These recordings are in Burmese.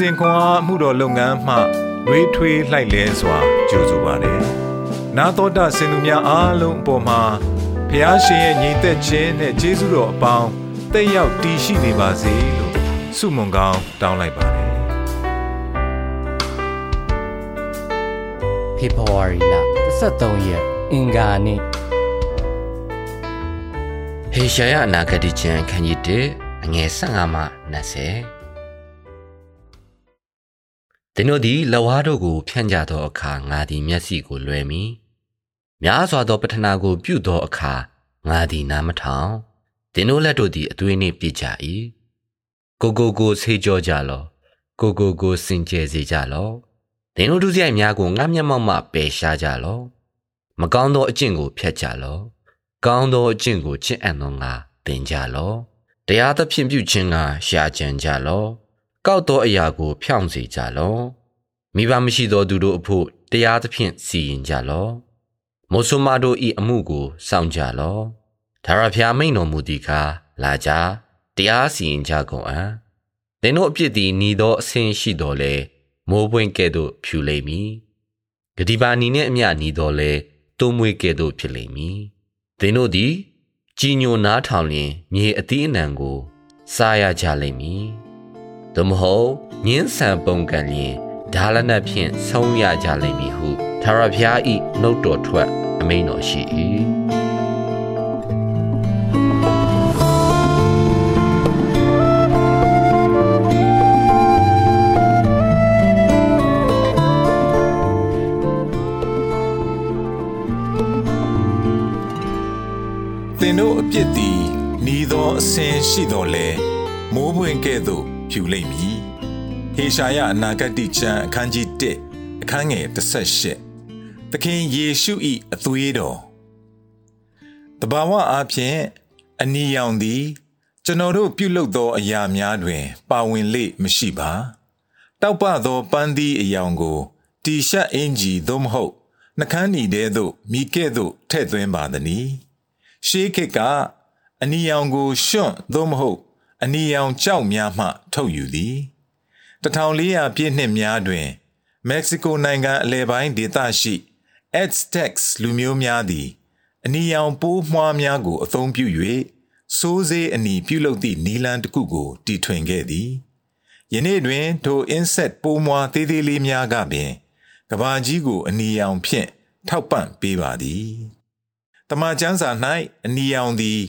စဉ်ခွန်အားမှုတော်လုပ်ငန်းမှရွေးထွေးလှိုက်လဲစွာကြိုဆိုပါတယ်။နာတော်တာစင်သူများအားလုံးအပေါ်မှာဖះရှင်ရဲ့ညီသက်ခြင်းနဲ့ကျေးဇူးတော်အပေါင်းတက်ရောက်တည်ရှိနေပါစေလို့ဆုမွန်ကောင်းတောင်းလိုက်ပါတယ်။ February လ23ရက်အင်္ဂါနေ့ဟေရှာယအနာဂတိကျမ်းခန်းကြီး1အငယ်15မှ20 သင်တို့သည်လဝါတို့ကိုဖြန့်ကြသောအခါငါသည်မျက်စိကိုလွယ်မည်များစွာသောပထနာကို ပြုသောအခါငါသည်နားမထောင်သင်တို့လက်တို့သည်အသွေးနှင့်ပြည့်ကြ၏ကိုကိုကိုဆေးကြောကြလောကိုကိုကိုစင်ကြယ်စေကြလောသင်တို့ဒုစရိုက်များကိုငါမျက်မှောက်မှပယ်ရှားကြလောမကောင်းသောအကျင့်ကိုဖျက်ကြလောကောင်းသောအကျင့်ကိုချစ်အပ်သောငါသင်ကြလောတရားသဖြင့်ပြုခြင်းကရှာကြံကြလော ကောက်သောအရာကို ဖြောင့်စေကြလောမိဘမရှိသောသူတို့အဖို့တရားသဖြင့်စီရင်ကြလောမောဆုမတို့ဤအမှုကိုစောင့်ကြလောဒါရဖျားမိန်တော်မူသည်ကားလာကြတရားစီရင်ကြကုန်အံ့သင်တို့အပြစ်သည်ညီသောအဆင်းရှိတော်လဲမိုးပွင့်ကဲ့သို့ဖြူလိမ့်မည်ဂတိပါနီနှင့်အမျှညီတော်လဲတုံးမွေးကဲ့သို့ဖြစ်လိမ့်မည်သင်တို့သည်ကြည်ညိုနားထောင်လျင်မြေအသီးအနှံကိုစားရကြလိမ့်မည်။ သို့မဟုတ်ညင်းဆန်ပုံကံလျင်ဓာလနတ်ဖြင့်ဆုံးရကြလိမ့်မည်ဟုသာရဖျားဤနှုတ်တော်ထွက်အမိန်တော်ရှိ၏သင်တို့အပြစ်သည်နီးသောအစဉ်ရှိတော်လဲမိုးပွင့်ကဲ့သို့ ဖြူလိမ့်မည်ဟေရှာယအနာဂတိကျမ်းအခန်းကြီး1အခန်းငယ်18သခင်ယေရှု၏အသွေးတော်တဘာဝအားဖြင့်အနီရောင်သည် ကျွန်တော်တို့ပြုလုပ်သောအရာများတွင် ပါဝင်လေမရှိပါတောက်ပသောပန်းသီးအယောင်ကိုတီရှပ်အင်ဂျီသို့မဟုတ်နှကန်းနီတဲသို့မိကဲ့သို့ထည့်သွင်းပါသည်။ရှေးခေတ်ကအနီရောင်ကိုရှွန့်သို့မဟုတ် အနီရောင်ကြောက်များမှ ထုတ်ယူသည်1400ပြည့်နှစ်များတွင်မက္ကဆီကိုနိုင်ငံအလယ်ပိုင်းဒေသရှိ Aztecs လူမျိုးများသည်အနီရောင်ပိုးမွှားများကို အသုံးပြု၍စိုးစေးအနီပြုလုပ်သည့်နီလန်တစ်ခုကိုတီထွင်ခဲ့သည်ယနေ့တွင်ထို insect ပိုးမွှားသေးသေးလေးများကပင်ကဘာကြီးကို အနီရောင်ဖြင့်ထောက်ပံ့ပေးပါသည်တမန်ကျမ်းစာ၌အနီရောင်သည်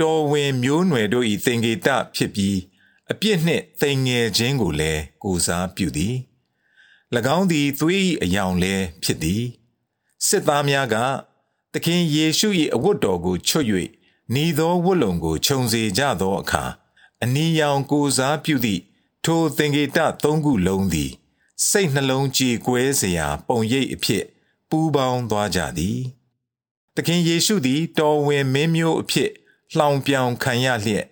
တော်ဝင်မျိုးနွယ်တို့၏သင်္ကေတဖြစ်ပြီးအပြစ်နှင့်သိမ်ငယ်ခြင်းကိုလည်းကိုစားပြုသည်၎င်းသည်သွေး၏အယောင်လည်းဖြစ်သည်စစ်သားများကသခင်ယေရှု၏အဝတ်တော်ကိုချွတ်၍ဤသောဝတ်လုံကိုခြုံစေကြသောအခါအနီရောင်ကိုစားပြုသည့်ထိုသင်္ကေတသုံးခုလုံးသည် စိတ်နှလုံးကြည်ကွဲစရာ ပုံရိပ်အဖြစ် ပူးပေါင်းသွားကြသည်သခင်ယေရှုသည် တော်ဝင်မင်းမျိုးအဖြစ် လှောင်ပြောင်ခံရလျက်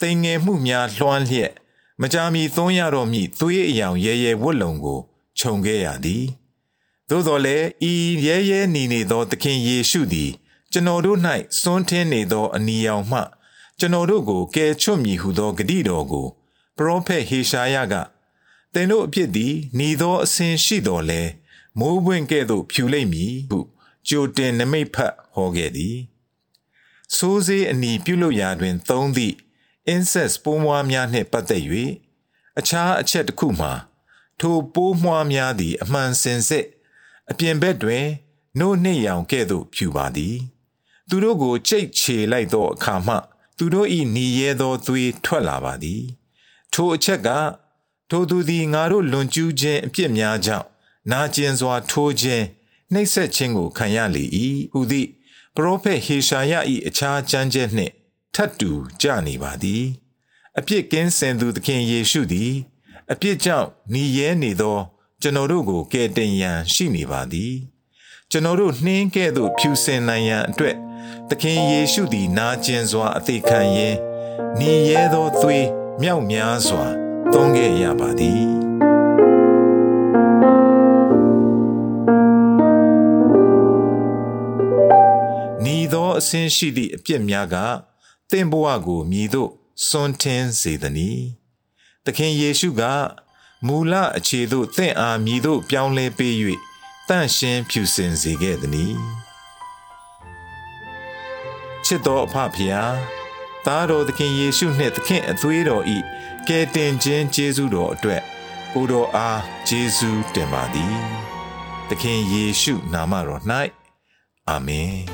တိမ်ငယ်မှုများလွှမ်းလျက်မကြာမီသွန်းရတော့မည်သွေးအယောင်ရဲရဲဝတ်လုံကိုခြုံခဲ့ရသည်သို့တော်လည်းဤရဲရဲနေနေသောသခင်ယေရှုသည် ကျွန်တော်တို့၌စွန်းထင်းနေသောအနီရောင်မှ ကျွန်တော်တို့ကိုကယ်ချွတ်မည်ဟုသောဂတိတော်ကိုပရောဖက်ဟေရှာယကသင်တို့အဖြစ်သည်หนีသောအစဉ်ရှိတော်လဲမိုးပွင့်ကဲ့သို့ဖြူလိမ့်မည်ဟုကြိုတင်နမိတ်ဖတ်ဟောခဲ့သည် စိုးစေးအနီပြုလုပ်ရာတွင်သုံးသည့် incest ပိုးမွားများနှင့်ပတ်သက်၍အခြားအချက်တစ်ခုမှာထိုပိုးမွားများသည် အမှန်စင်စစ်အပြင်ဘက်တွင်နို့နှင့်ရောင်ကဲ့သို့ဖြူပါသည် သူတို့ကိုကြိတ်ချေလိုက်သောအခါမှသူတို့၏หนีရဲသောသွေးထွက်လာပါသည် ထိုအချက်ကထိုသူသည်ငါတို့လွန်ကျူးခြင်းအပြစ်များကြောင့်နာကျင်စွာထိုးခြင်းနှိပ်စက်ခြင်းကိုခံရလေ၏ဟုသည့် ပရောဖက်ဟေရှာယ၏အခြားကျမ်းချက်နှင့်ထပ်တူကြနေပါသည် အပြစ်ကင်းစင်သူသခင်ယေရှုသည် အပြစ်ကြောင့်หนีရဲနေသော ကျွန်တော်တို့ကိုကယ်တင်ရန်ရှိနေပါသည် ကျွန်တော်တို့နှင်းကဲ့သို့ဖြူစင်နိုင်ရန်အတွက်သခင်ယေရှုသည် နာကျင်စွာအသေးခံရင်းหนีရဲသောသွေးမြောက်များစွာသုံးခဲ့ရပါသည် င်းရှိသည့်အပြစ်များကသင်ဘဝကိုမြည်သို့စွန့်ထင်းစေသည်နီသခင်ယေရှုကမူလအခြေသို့သင့်အားမြည်သို့ပြောင်းလဲပေး၍တန့်ရှင်းဖြူစင်စေခဲ့သည်။ချစ်တော်အဖဖျားသားတော်သခင်ယေရှုနှင့်သခင်အသွေးတော်ဤကယ်တင်ခြင်းကျေးဇူးတော်အတွက်ကိုတော်အားကျေးဇူးတင်ပါသည်။သခင်ယေရှုနာမတော်၌အာမင်။